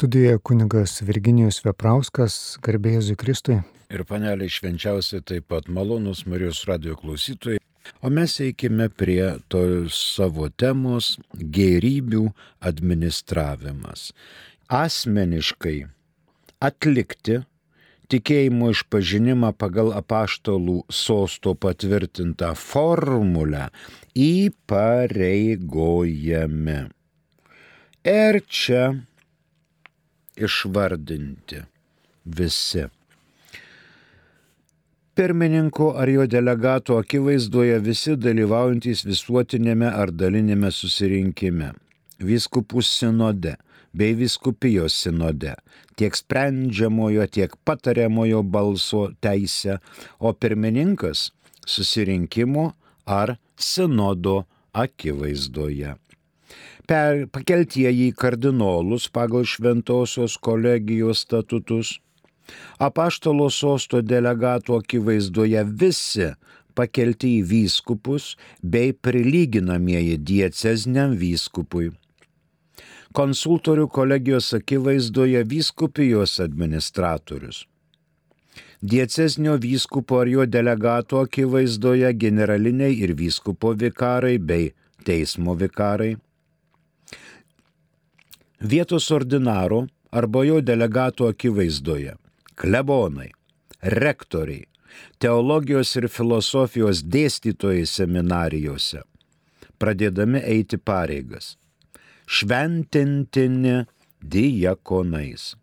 Studijoje kunigas Virginijus Veprauskas, garbėjai Kristui. Ir paneliai švenčiausiai taip pat malonus Marijos radio klausytojai. O mes eikime prie tos savo temos - gerybių administravimas. Asmeniškai atlikti tikėjimo išpažinimą pagal apaštalų sosto patvirtintą formulę įpareigojami. Ir čia išvardinti visi. Pirmininko ar jo delegato akivaizdoje visi dalyvaujantys visuotinėme ar dalinėme susirinkime, vyskupų sinode bei viskupijos sinode, tiek sprendžiamojo, tiek patariamojo balso teisę, o pirmininkas susirinkimo ar sinodo akivaizdoje per, pakeltieji kardinolus pagal šventosios kolegijos statutus, apaštalo sosto delegatų akivaizdoje visi pakelti į vyskupus bei prilyginamieji diecezniam vyskupui. Konsultorių kolegijos akivaizdoje vyskupijos administratorius. Dieceznio vyskupo ar jo delegato akivaizdoje generaliniai ir vyskupo vikarai bei teismo vikarai vietos ordinaro arba jo delegato akivaizdoje, klebonai, rektoriai, teologijos ir filosofijos dėstytojai seminarijose, pradėdami eiti pareigas, šventintini diakonais.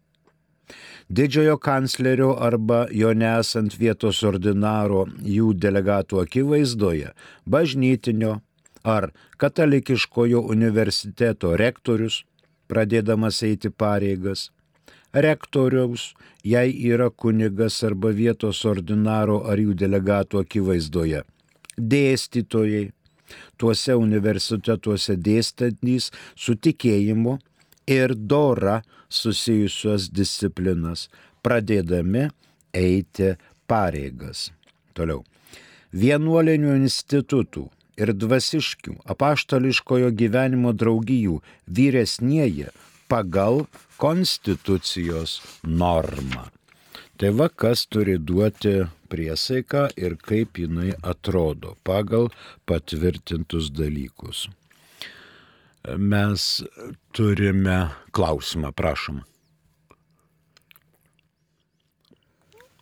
Didžiojo kanclerio arba jo nesant vietos ordinaro jų delegatų akivaizdoje bažnytinio ar katalikiškojo universiteto rektorius, pradėdamas eiti pareigas, rektoriaus, jei yra kunigas arba vietos ordinaro ar jų delegatų akivaizdoje, dėstytojai, tuose universitetuose dėstantys su tikėjimu ir dora susijusios disciplinas, pradėdami eiti pareigas. Toliau. Vienuolinių institutų ir dvasiškių apaštališkojo gyvenimo draugijų vyresnieji pagal konstitucijos normą. Tai va, kas turi duoti priesaiką ir kaip jinai atrodo pagal patvirtintus dalykus. Mes turime klausimą, prašom.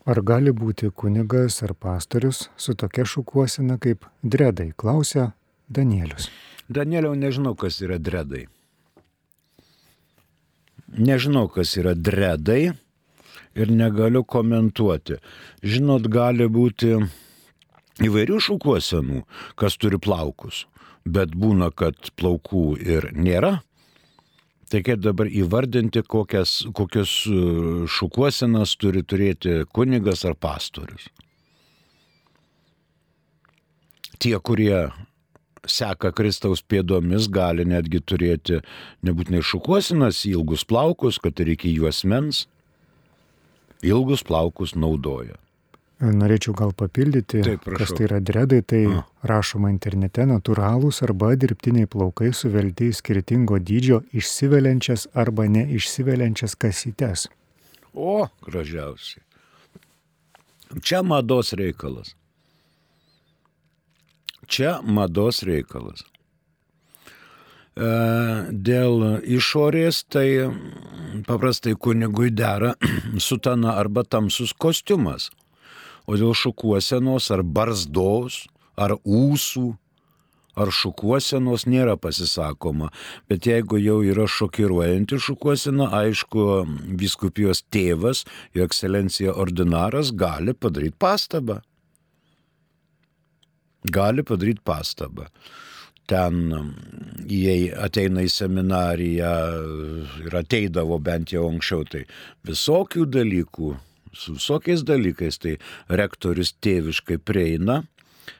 Ar gali būti kunigas ar pastorius su tokia šukuosina kaip dredai, klausia Danielius. Danieliau, nežinau, kas yra dredai. Nežinau, kas yra dredai ir negaliu komentuoti. Žinot, gali būti įvairių šukuosenų, kas turi plaukus, bet būna, kad plaukų ir nėra. Tai kaip dabar įvardinti, kokias, kokius e, šukuosenas turi turėti kunigas ar pastorius? Tie, kurie seka Kristaus pėdomis, gali netgi turėti nebūtinai šukuosinas, ilgus plaukus, kad ir iki juosmens, ilgus plaukus naudoja. Norėčiau gal papildyti, Taip, kas tai yra dredai, tai A. rašoma internete natūralūs arba dirbtiniai plaukai suvelti į skirtingo dydžio išsiveliančias arba neišsiveliančias kasytes. O, gražiausiai. Čia mados reikalas. Čia mados reikalas. E, Dėl išorės tai paprastai kunigui dera sutana arba tamsus kostiumas. O dėl šukuosenos ar barzdos, ar ūsų, ar šukuosenos nėra pasisakoma. Bet jeigu jau yra šokiruojanti šukuosena, aišku, viskupijos tėvas, jo ekscelencija ordinaras gali padaryti pastabą. Gali padaryti pastabą ten jei ateina į seminariją ir ateidavo bent jau anksčiau, tai visokių dalykų, su visokiais dalykais, tai rektorius tėviškai prieina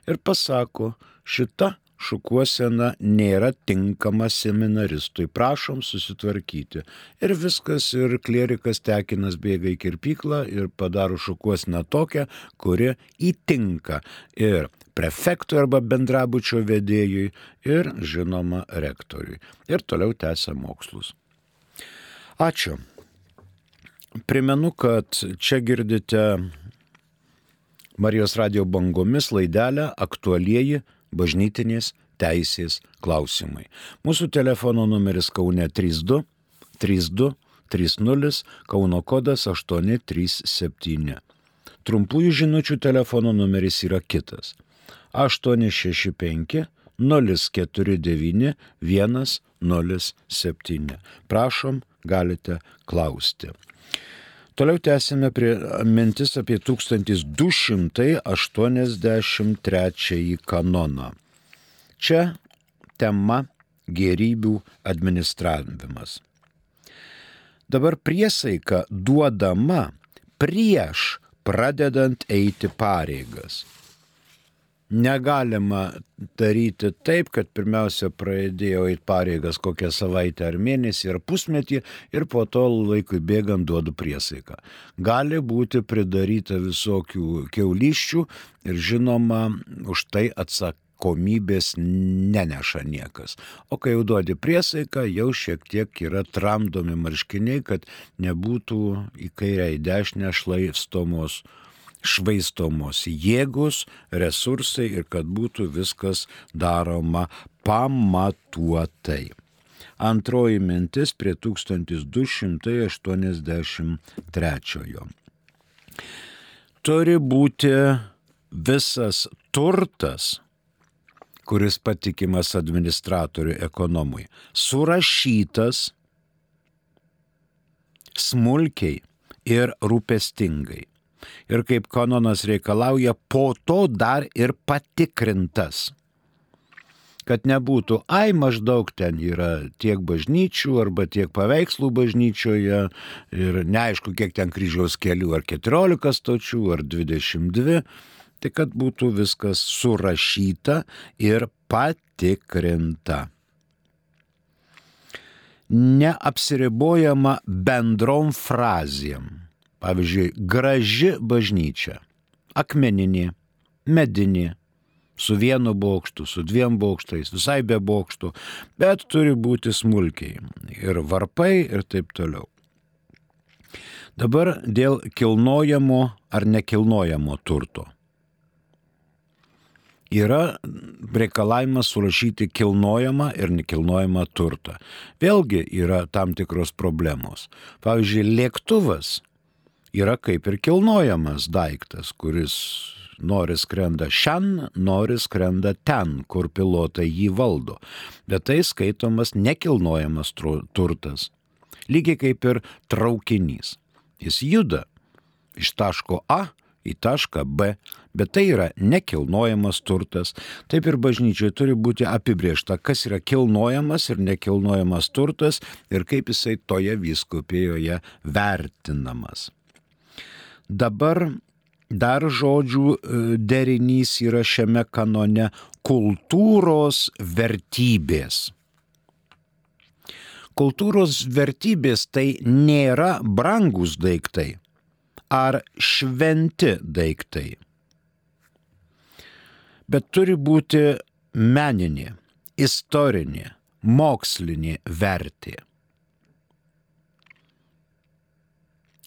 ir pasako, šita šukuosena nėra tinkama seminaristui, prašom susitvarkyti. Ir viskas, ir klierikas tekinas bėga į kirpyklą ir padaro šukuoseną tokią, kuri įtinka ir prefektui arba bendrabučio vedėjui ir žinoma rektoriui. Ir toliau tęsia mokslus. Ačiū. Primenu, kad čia girdite Marijos radio bangomis laidelę aktualieji bažnytinės teisės klausimai. Mūsų telefono numeris Kaune 32 32 30 Kauno kodas 837. Trumpųjų žinučių telefono numeris yra kitas 865 049 107. Prašom, galite klausti. Toliau tęsime prie mintis apie 1283 kanoną. Čia tema gerybių administravimas. Dabar priesaika duodama prieš pradedant eiti pareigas negalima daryti taip, kad pirmiausia pradėjau eiti pareigas kokią savaitę ar mėnesį ar pusmetį ir po to laikui bėgant duodu priesaiką. Gali būti pridaryta visokių keulyščių ir žinoma už tai atsak atsakomybės neneša niekas. O kai jau duodi priesaiką, jau šiek tiek yra tramdomi marškiniai, kad nebūtų į kairę į dešinę šlaistomos švaistomos jėgos, resursai ir kad būtų viskas daroma pamatuotai. Antroji mintis prie 1283. Turi būti visas turtas, kuris patikimas administratoriui ekonomui, surašytas smulkiai ir rūpestingai ir kaip kanonas reikalauja, po to dar ir patikrintas. Kad nebūtų, ai maždaug ten yra tiek bažnyčių arba tiek paveikslų bažnyčioje ir neaišku, kiek ten kryžiaus kelių, ar 14 stočių, ar 22, tai kad būtų viskas surašyta ir patikrinta neapsiribojama bendrom frazėm. Pavyzdžiui, graži bažnyčia - akmeninė, medinė, su vienu bokštu, su dviem bokštais, visai be bokštų, bet turi būti smulkiai ir varpai ir taip toliau. Dabar dėl kilnojamo ar nekilnojamo turto. Yra reikalavimas surašyti kilnojamą ir nekilnojamą turtą. Vėlgi yra tam tikros problemos. Pavyzdžiui, lėktuvas yra kaip ir kilnojamas daiktas, kuris nori skrenda šiandien, nori skrenda ten, kur pilotai jį valdo. Bet tai skaitomas nekilnojamas turtas. Lygiai kaip ir traukinys. Jis juda iš taško A į tašką B, bet tai yra nekilnojamas turtas. Taip ir bažnyčiai turi būti apibriešta, kas yra kilnojamas ir nekilnojamas turtas ir kaip jisai toje vyskupijoje vertinamas. Dabar dar žodžių e, derinys yra šiame kanone kultūros vertybės. Kultūros vertybės tai nėra brangus daiktai ar šventi daiktai, bet turi būti meninė, istorinė, mokslinė vertė.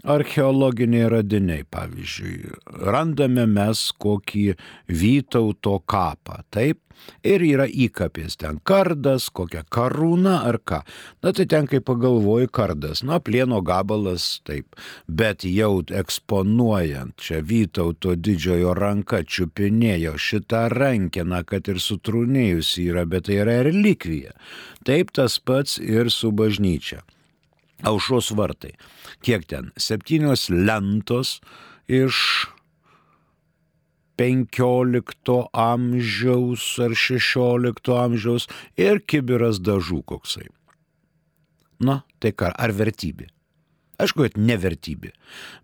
Archeologiniai radiniai, pavyzdžiui, randame mes kokį Vytauto kapą, taip, ir yra įkapės ten kardas, kokia karūna ar ką. Na tai ten, kai pagalvoji, kardas, na, plieno gabalas, taip, bet jau eksponuojant čia Vytauto didžiojo ranka čiupinėjo šitą rankeną, kad ir sutrūnėjusi yra, bet tai yra relikvija. Taip tas pats ir su bažnyčia. Aušros vartai. Kiek ten? Septynios lentos iš 15 amžiaus ar 16 amžiaus ir kibiras dažų koksai. Na, tai ką, ar vertybė? Aišku, kad nevertybė.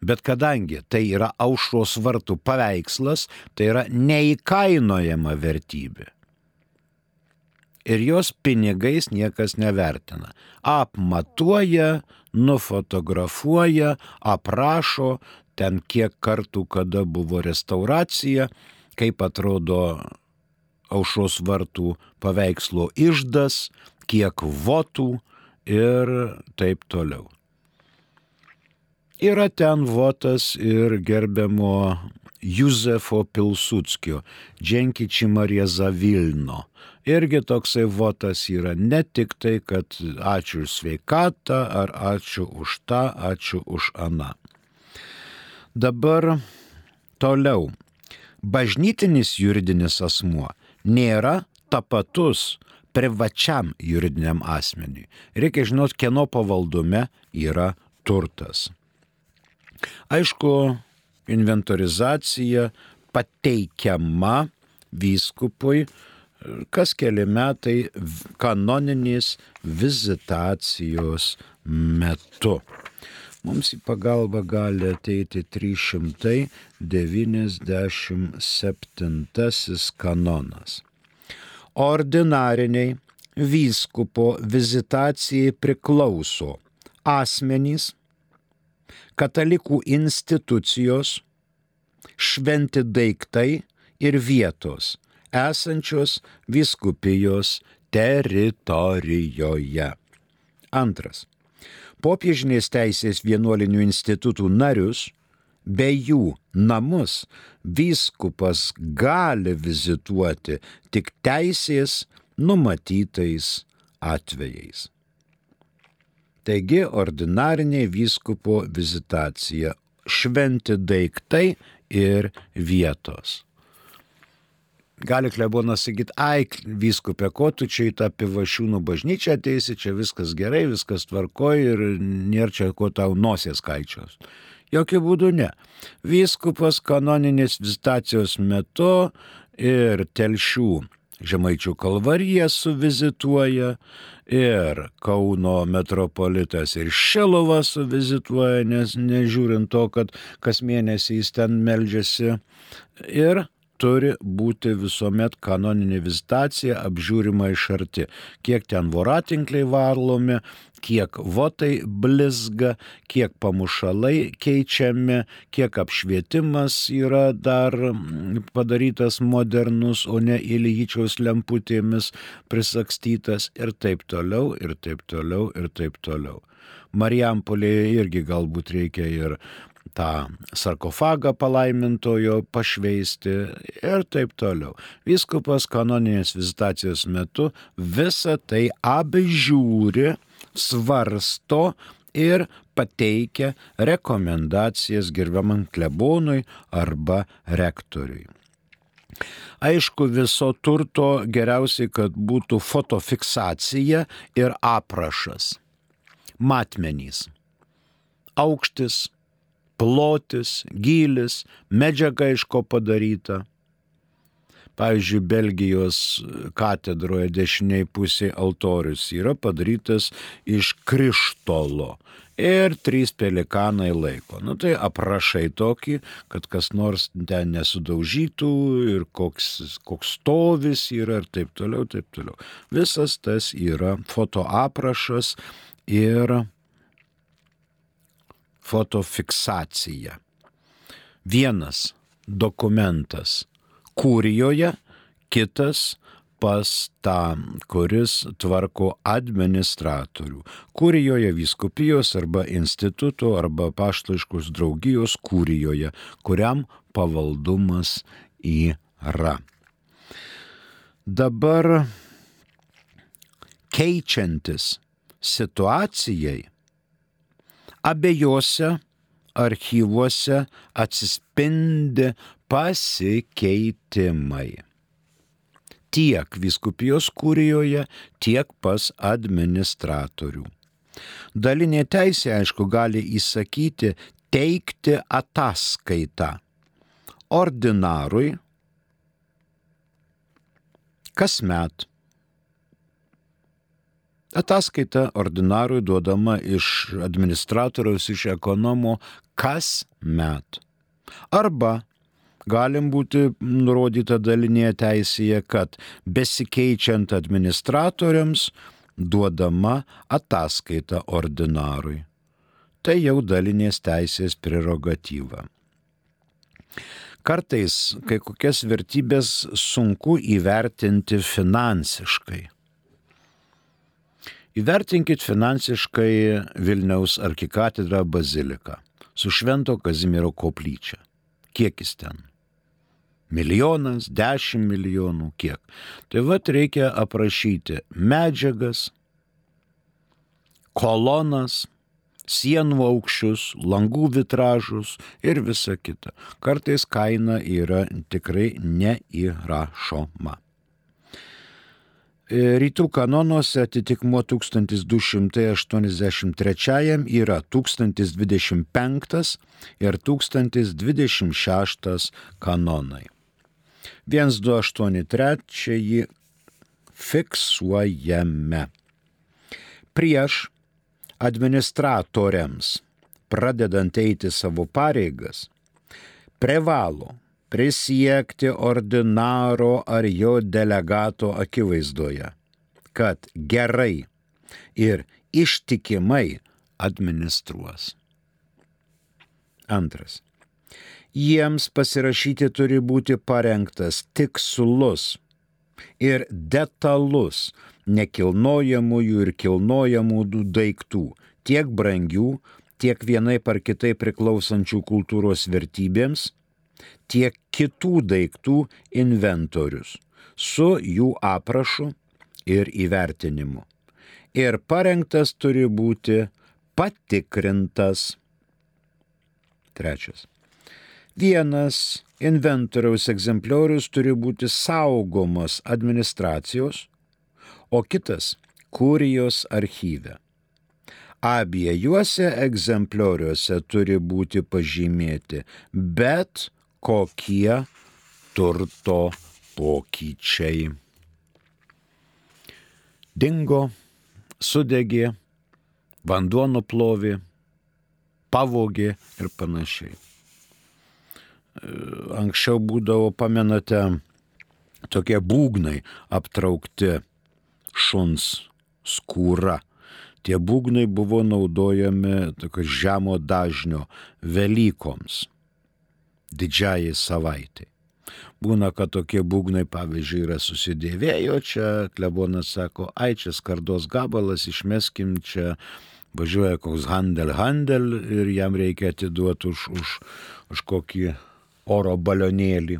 Bet kadangi tai yra aušros vartų paveikslas, tai yra neįkainojama vertybė ir jos pinigais niekas nevertina. Apmatuoja, nufotografuoja, aprašo ten kiek kartų, kada buvo restauracija, kaip atrodo aušros vartų paveikslo išdas, kiek votų ir taip toliau. Yra ten votas ir gerbiamo Juzefo Pilsudskio, Dženkiči Marija Zavilno. Irgi toksai votas yra ne tik tai, kad ačiū už sveikatą ar ačiū už tą, ačiū už aną. Dabar toliau. Bažnytinis juridinis asmuo nėra tapatus privačiam juridiniam asmeniui. Reikia žinot, kieno pavaldume yra turtas. Aišku, inventorizacija pateikiama vyskupui kas keli metai kanoninės vizitacijos metu. Mums į pagalbą gali ateiti 397 kanonas. Ordinariniai vyskupo vizitacijai priklauso asmenys, katalikų institucijos, šventi daiktai ir vietos esančios viskupijos teritorijoje. Antras. Popiežinės teisės vienuolinių institutų narius bei jų namus vyskupas gali vizituoti tik teisės numatytais atvejais. Taigi ordinarinė vyskupo vizitacija - šventi daiktai ir vietos. Gali klebonas sakyti, ai, vyskupė, ko tu čia į tą pivašiūnų bažnyčią ateisi, čia viskas gerai, viskas tvarkoj ir nėra čia ko tau nosės kaičios. Jokių būdų ne. Vyskupas kanoninės vizitacijos metu ir telšių Žemaičių kalvariją suvizituoja ir Kauno metropolitas ir Šilova suvizituoja, nes nežiūrint to, kad kas mėnesį jis ten meldžiasi. Ir turi būti visuomet kanoninė vizitacija apžiūrima iš arti. Kiek ten voratinkliai varlomi, kiek votai blizga, kiek pamušalai keičiami, kiek apšvietimas yra dar padarytas modernus, o ne įlyčiaus lemputėmis prisakstytas ir taip toliau, ir taip toliau, ir taip toliau. Marijampolėje irgi galbūt reikia ir tą sarkofagą palaimintojo pašveisti ir taip toliau. Vyskupas kanoninės vizitacijos metu visą tai apžiūri, svarsto ir pateikia rekomendacijas gerbiamam klebonui arba rektoriui. Aišku, viso turto geriausiai, kad būtų fotofiksacija ir aprašas. Matmenys. Aukštis, plotis, gylis, medžiaga iš ko padaryta. Pavyzdžiui, Belgijos katedroje dešiniai pusėje altorius yra padarytas iš krištolo ir trys pelikanai laiko. Nu tai aprašai tokį, kad kas nors ten nesudaužytų ir koks, koks stovis yra ir taip toliau, taip toliau. Visas tas yra fotoaprašas ir fotofiksacija. Vienas dokumentas kūrijoje, kitas pas tą, kuris tvarko administratorių. Kūrijoje viskupijos arba instituto arba paštaiškos draugijos kūrijoje, kuriam pavaldumas yra. Dabar keičiantis situacijai abiejose archyvuose atsispindi pasikeitimai. Tiek viskupijos kūrijoje, tiek pas administratorių. Dalinė teisė, aišku, gali įsakyti teikti ataskaitą ordinarui kasmet Ataskaita ordinarui duodama iš administratoriaus, iš ekonomo kas met. Arba galim būti nurodyta dalinėje teisėje, kad besikeičiant administratoriams duodama ataskaita ordinarui. Tai jau dalinės teisės prerogatyva. Kartais kai kokias vertybės sunku įvertinti finansiškai. Įvertinkit finansiškai Vilniaus arkikatedrą baziliką. su Švento Kazimiero koplyčia. Kiek jis ten? Milijonas, dešimt milijonų, kiek. Tai vad reikia aprašyti medžiagas, kolonas, sienų aukščius, langų vitražus ir visa kita. Kartais kaina yra tikrai neįrašoma. E, rytų kanonuose atitikmuo 1283 yra 1025 ir 1026 kanonai. 1283 fiksuojame. Prieš administratoriams, pradedant eiti savo pareigas, privalo prisiekti ordinaro ar jo delegato akivaizdoje, kad gerai ir ištikimai administruos. Antras. Jiems pasirašyti turi būti parengtas tikslus ir detalus nekilnojamųjų ir kilnojamų daiktų, tiek brangių, tiek vienai par kitai priklausančių kultūros vertybėms, tiek kitų daiktų inventorius su jų aprašu ir įvertinimu. Ir parengtas turi būti patikrintas. Trečias. Vienas inventoriaus egzempliorius turi būti saugomas administracijos, o kitas kurijos archyve. Abiejuose egzemplioriuose turi būti pažymėti bet kokie turto pokyčiai. Dingo, sudegė, vanduo nuplovė, pavogė ir panašiai. Anksčiau būdavo, pamenate, tokie būgnai aptraukti šuns skūra. Tie būgnai buvo naudojami žemo dažnio Velykoms, didžiajai savaitai. Būna, kad tokie būgnai, pavyzdžiui, yra susidėvėjo, čia klebonas sako, ai čia skardos gabalas, išmeskim čia, važiuoja koks handel handel ir jam reikia atiduoti už, už, už kokį oro balionėlį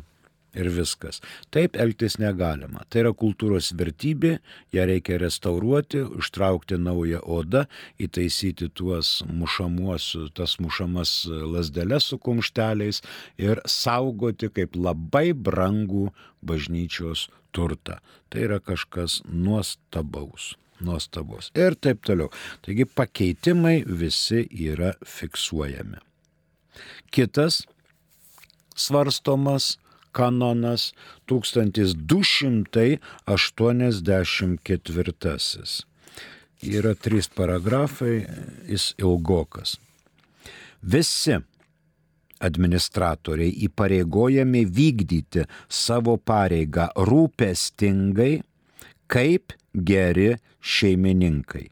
ir viskas. Taip elgtis negalima. Tai yra kultūros vertybė, ją reikia restauruoti, užtraukti naują odą, įtaisyti tuos mušamuosius, tas mušamas lasdeles su kumšteliais ir saugoti kaip labai brangų bažnyčios turtą. Tai yra kažkas nuostabaus nuostabus. Ir taip toliau. Taigi pakeitimai visi yra fiksuojami. Kitas svarstomas kanonas 1284. Yra trys paragrafai, jis ilgokas. Visi administratoriai įpareigojami vykdyti savo pareigą rūpestingai kaip geri šeimininkai.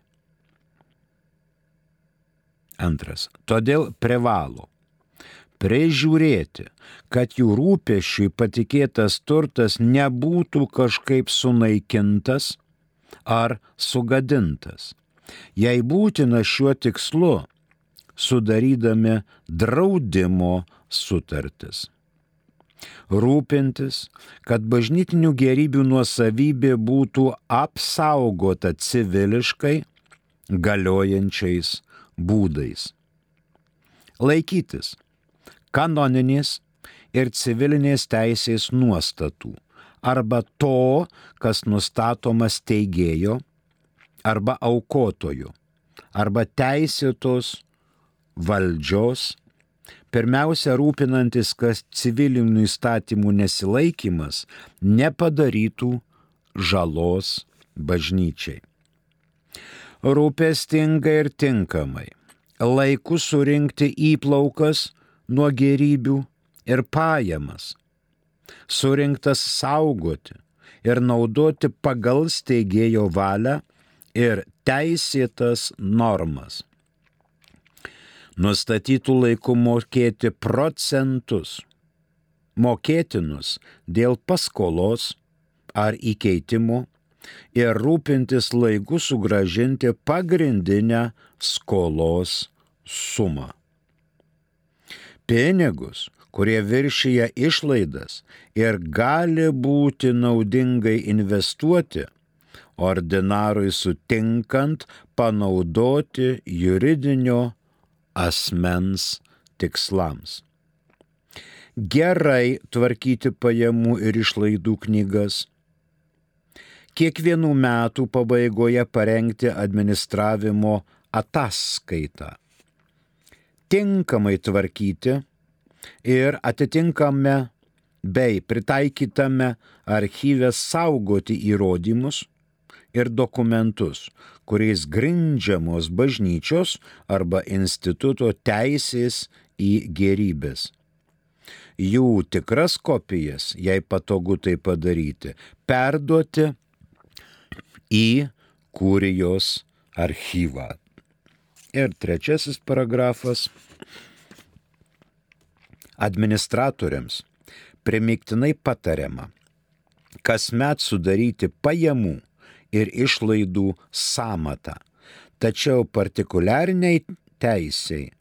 Antras. Todėl privalo prižiūrėti, kad jų rūpešiui patikėtas turtas nebūtų kažkaip sunaikintas ar sugadintas. Jei būtina šiuo tikslu, sudarydami draudimo sutartis. Rūpintis, kad bažnytinių gerybių nuosavybė būtų apsaugota civiliškai galiojančiais būdais. Laikytis kanoninės ir civilinės teisės nuostatų arba to, kas nustatomas teigėjo arba aukotojų arba teisėtos valdžios, pirmiausia rūpinantis, kad civilinių įstatymų nesilaikimas nepadarytų žalos bažnyčiai. Rūpestingai ir tinkamai laiku surinkti įplaukas nuo gerybių ir pajamas, surinktas saugoti ir naudoti pagal steigėjo valią ir teisėtas normas. Nustatytų laikų mokėti procentus, mokėtinus dėl paskolos ar įkeitimo ir rūpintis laiku sugražinti pagrindinę skolos sumą. Pinigus, kurie viršyje išlaidas ir gali būti naudingai investuoti, ordinarui sutinkant panaudoti juridinio asmens tikslams. Gerai tvarkyti pajamų ir išlaidų knygas. Kiekvienų metų pabaigoje parengti administravimo ataskaitą. Tinkamai tvarkyti ir atitinkame bei pritaikytame archyve saugoti įrodymus ir dokumentus, kuriais grindžiamos bažnyčios arba instituto teisės į gerybės. Jų tikras kopijas, jei patogu tai padaryti, perduoti į kūrijos archyvą. Ir trečiasis paragrafas. Administratoriams primiktinai patariama kasmet sudaryti pajamų ir išlaidų samatą, tačiau partikuliariniai teisiai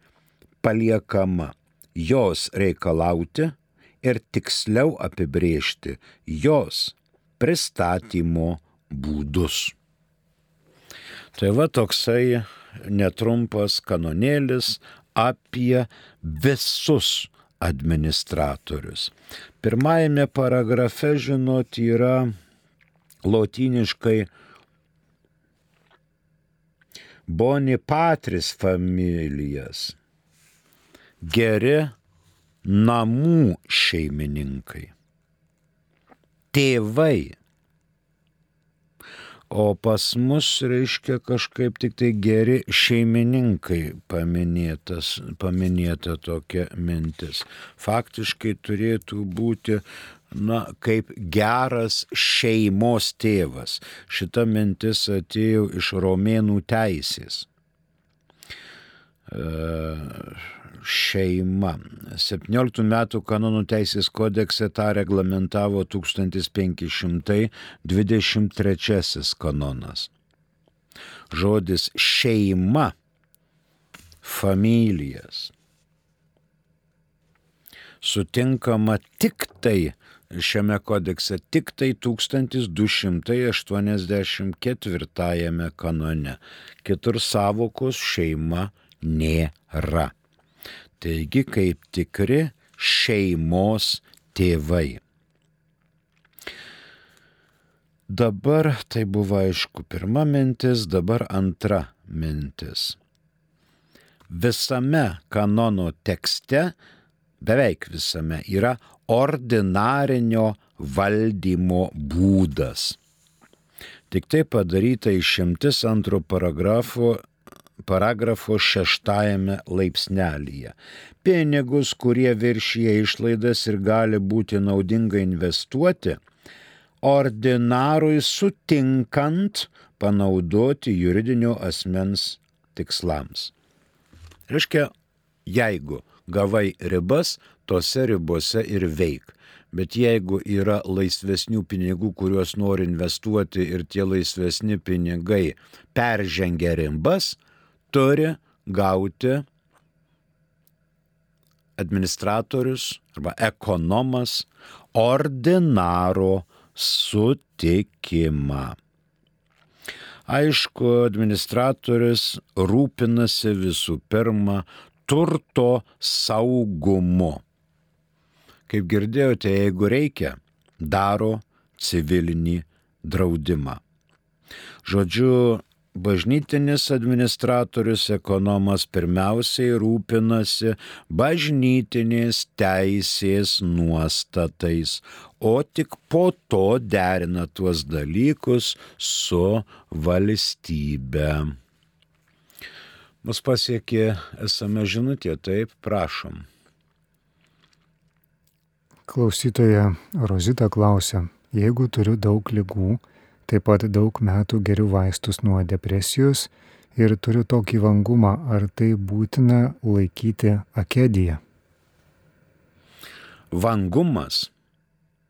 paliekama jos reikalauti ir tiksliau apibriežti jos pristatymo būdus. Tai va toksai netrumpas kanonėlis apie visus administratorius. Pirmajame paragrafe, žinot, yra lotyniškai Bonipatris familijas. Geri namų šeimininkai. Tėvai O pas mus reiškia kažkaip tik tai geri šeimininkai paminėtas, paminėta tokia mintis. Faktiškai turėtų būti, na, kaip geras šeimos tėvas. Šita mintis atėjo iš romėnų teisės. E, šeima. 17 metų kanonų teisės kodekse tą reglamentavo 1523 kanonas. Žodis šeima, familijas sutinkama tik tai šiame kodekse tik tai 1284 kanone. Kitur savokos šeima nėra. Taigi kaip tikri šeimos tėvai. Dabar tai buvo aišku pirma mintis, dabar antra mintis. Visame kanono tekste, beveik visame, yra ordinarinio valdymo būdas. Tik tai padaryta išimtis antro paragrafo paragrafo šeštajame laipsnelyje. Pinigus, kurie viršyje išlaidas ir gali būti naudinga investuoti, ordinarui sutinkant panaudoti juridinio asmens tikslams. Reiškia, jeigu gavai ribas, tose ribose ir veik. Bet jeigu yra laisvesnių pinigų, kuriuos nori investuoti ir tie laisvesni pinigai peržengia ribas, turi gauti administratorius arba ekonomas ordinaro sutikimą. Aišku, administratorius rūpinasi visų pirma turto saugumu. Kaip girdėjote, jeigu reikia, daro civilinį draudimą. Žodžiu, Bažnytinis administratorius ekonomas pirmiausiai rūpinasi bažnytinės teisės nuostatais, o tik po to derina tuos dalykus su valstybe. Mus pasiekė esame žinutė, taip prašom. Klausytoja Rozita klausia, jeigu turiu daug lygų, Taip pat daug metų geriu vaistus nuo depresijos ir turiu tokį vangumą, ar tai būtina laikyti akediją. Vangumas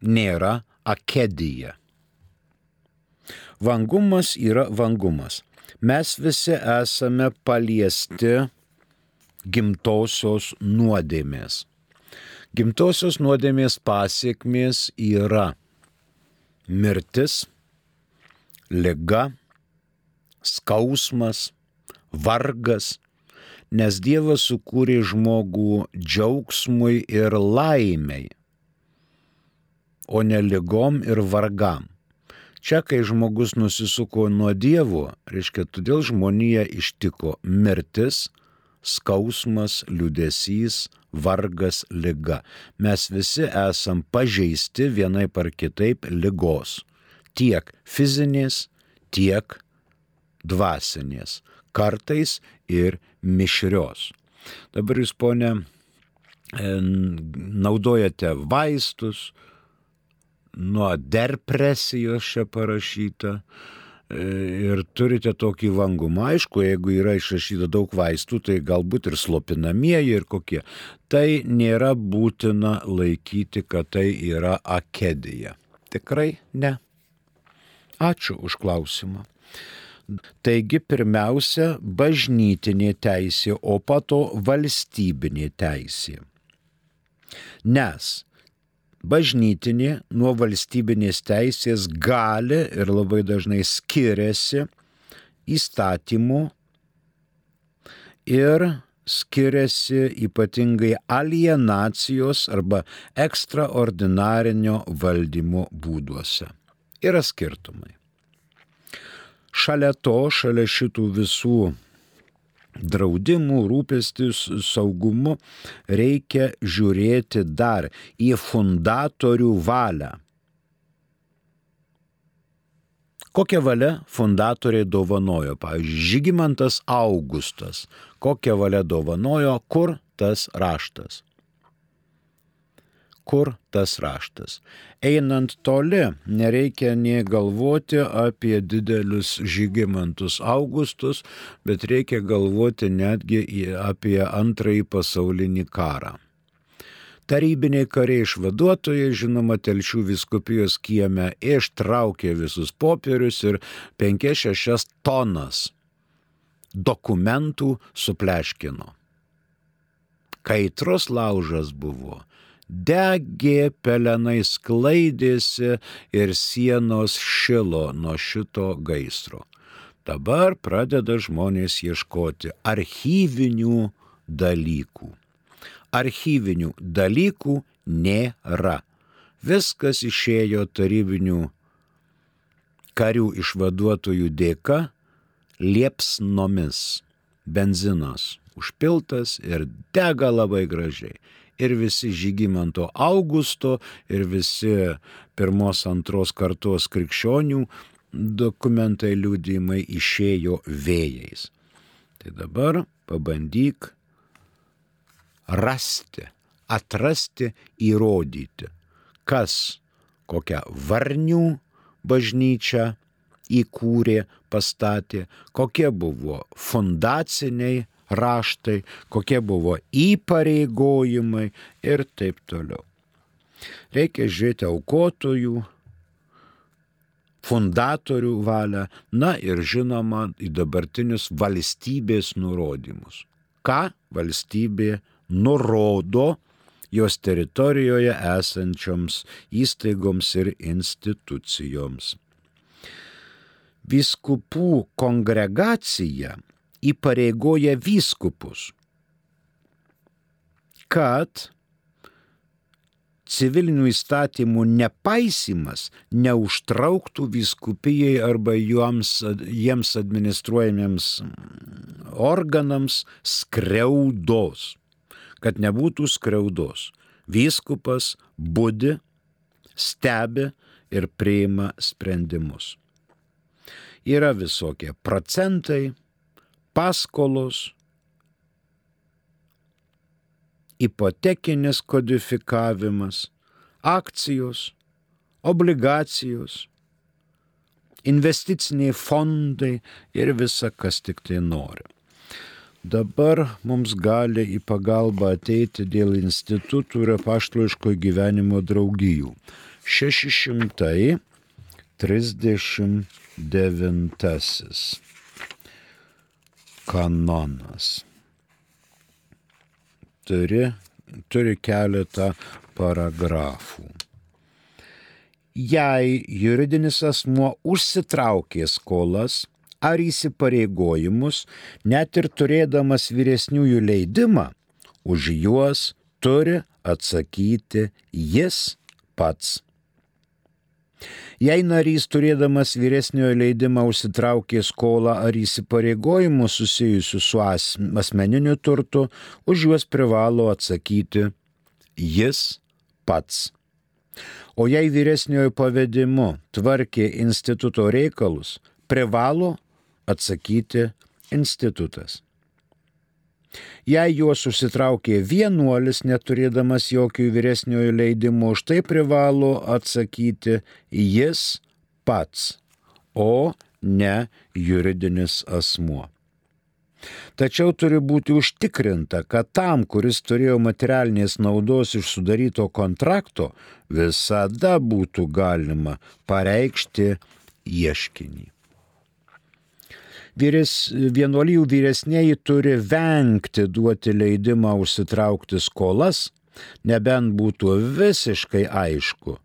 nėra akedija. Vangumas yra vangumas. Mes visi esame paliesti gimtosios nuodėmės. Gimtosios nuodėmės pasiekmės yra mirtis, liga, skausmas, vargas, nes Dievas sukūrė žmogų džiaugsmui ir laimiai, o ne ligom ir vargam. Čia, kai žmogus nusisuko nuo Dievo, reiškia, todėl žmonija ištiko mirtis, skausmas, liudesys, vargas, lyga. Mes visi esam pažeisti vienai par kitaip lygos. Tiek fizinės, tiek dvasinės. Kartais ir mišrios. Dabar jūs, ponė, naudojate vaistus, nuo depresijos čia parašyta, ir turite tokį vangumą. Aišku, jeigu yra išrašyta daug vaistų, tai galbūt ir slopinamieji ir kokie. Tai nėra būtina laikyti, kad tai yra akedija. Tikrai ne. Ačiū už klausimą. Taigi pirmiausia bažnytinė teisė, o pato valstybinė teisė. Nes bažnytinė nuo valstybinės teisės gali ir labai dažnai skiriasi įstatymų ir skiriasi ypatingai alienacijos arba ekstraordinarinio valdymo būduose. Yra skirtumai. Šalia to, šalia šitų visų draudimų, rūpestis saugumu, reikia žiūrėti dar į fundatorių valią. Kokią valią fundatoriai dovanojo? Pavyzdžiui, Žygimantas Augustas. Kokią valią dovanojo, kur tas raštas? Kur tas raštas. Einant toli, nereikia nie galvoti apie didelius žygimantus Augustus, bet reikia galvoti netgi apie antrąjį pasaulinį karą. Tarybiniai kariai išvaduotojai, žinoma, telšių viskupijos kieme ištraukė visus popierius ir 5-6 tonas dokumentų supleškino. Kaitros laužas buvo degė, pelenai sklaidėsi ir sienos šilo nuo šito gaisro. Dabar pradeda žmonės ieškoti archyvinių dalykų. Archyvinių dalykų nėra. Viskas išėjo tarybinių karių išvaduotojų dėka liepsnomis. Benzinas užpiltas ir dega labai gražiai ir visi Žygimanto Augusto, ir visi pirmos antros kartos krikščionių dokumentai liūdimai išėjo vėjais. Tai dabar pabandyk rasti, atrasti, įrodyti, kas kokią varnių bažnyčią įkūrė, pastatė, kokie buvo fundaciniai raštai, kokie buvo įpareigojimai ir taip toliau. Reikia žiūrėti aukotojų, fundatorių valią, na ir žinoma į dabartinius valstybės nurodymus. Ką valstybė nurodo jos teritorijoje esančioms įstaigoms ir institucijoms. Viskupų kongregacija įpareigoja vyskupus, kad civilinių įstatymų nepaisimas neužtrauktų vyskupijai arba joms, jiems administruojamiems organams skriaudos, kad nebūtų skriaudos. Vyskupas būdi, stebi ir priima sprendimus. Yra visokie procentai, paskolos, ipotekinis kodifikavimas, akcijos, obligacijos, investiciniai fondai ir visa, kas tik tai nori. Dabar mums gali į pagalbą ateiti dėl institutų ir apaštloiško gyvenimo draugijų. 639 kanonas. turi, turi keletą paragrafų. Jei juridinis asmuo užsitraukė skolas ar įsipareigojimus, net ir turėdamas vyresniųjų leidimą, už juos turi atsakyti jis pats. Jei narys turėdamas vyresniojo leidimą užsitraukė skolą ar įsipareigojimų susijusių su asmeniniu turtu, už juos privalo atsakyti jis pats. O jei vyresniojo pavedimu tvarkė instituto reikalus, privalo atsakyti institutas. Jei juos užsitraukė vienuolis, neturėdamas jokių vyresniojo leidimų, už tai privalo atsakyti jis pats, o ne juridinis asmuo. Tačiau turi būti užtikrinta, kad tam, kuris turėjo materialinės naudos iš sudaryto kontrakto, visada būtų galima pareikšti ieškinį vyres, vienuolijų vyresnėji turi vengti duoti leidimą užsitraukti skolas, nebent būtų visiškai aišku,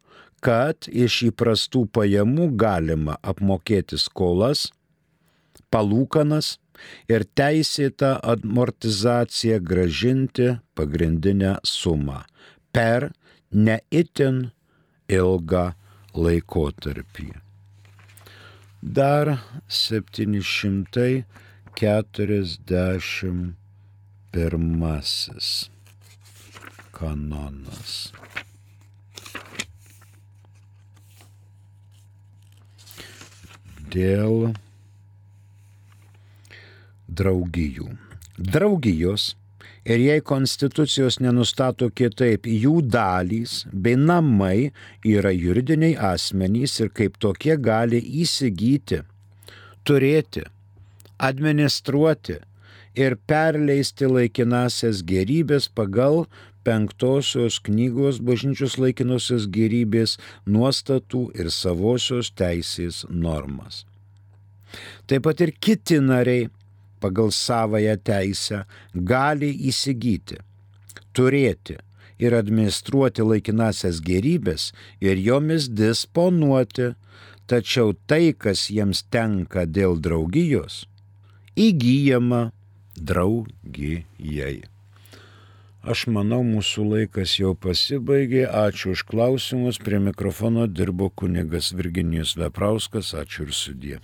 kad iš įprastų pajamų galima apmokėti skolas, palūkanas ir teisėtą amortizaciją gražinti pagrindinę sumą per neįtin ilgą laikotarpį dar 741 kanonas. Dėl draugijų. Draugijos Ir jei konstitucijos nenustato kitaip, jų dalys bei namai yra juridiniai asmenys ir kaip tokie gali įsigyti, turėti, administruoti ir perleisti laikinasias gerybės pagal penktosios knygos bažnyčios laikinosios gerybės nuostatų ir savosios teisės normas. Taip pat ir kiti nariai pagal savoją teisę gali įsigyti, turėti ir administruoti laikinasias gerybės ir jomis disponuoti, tačiau tai, kas jiems tenka dėl draugijos, įgyjama draugijai. Aš manau, mūsų laikas jau pasibaigė. Ačiū už klausimus. Prie mikrofono dirbo kunigas Virginijus Veprauskas. Ačiū ir sudė.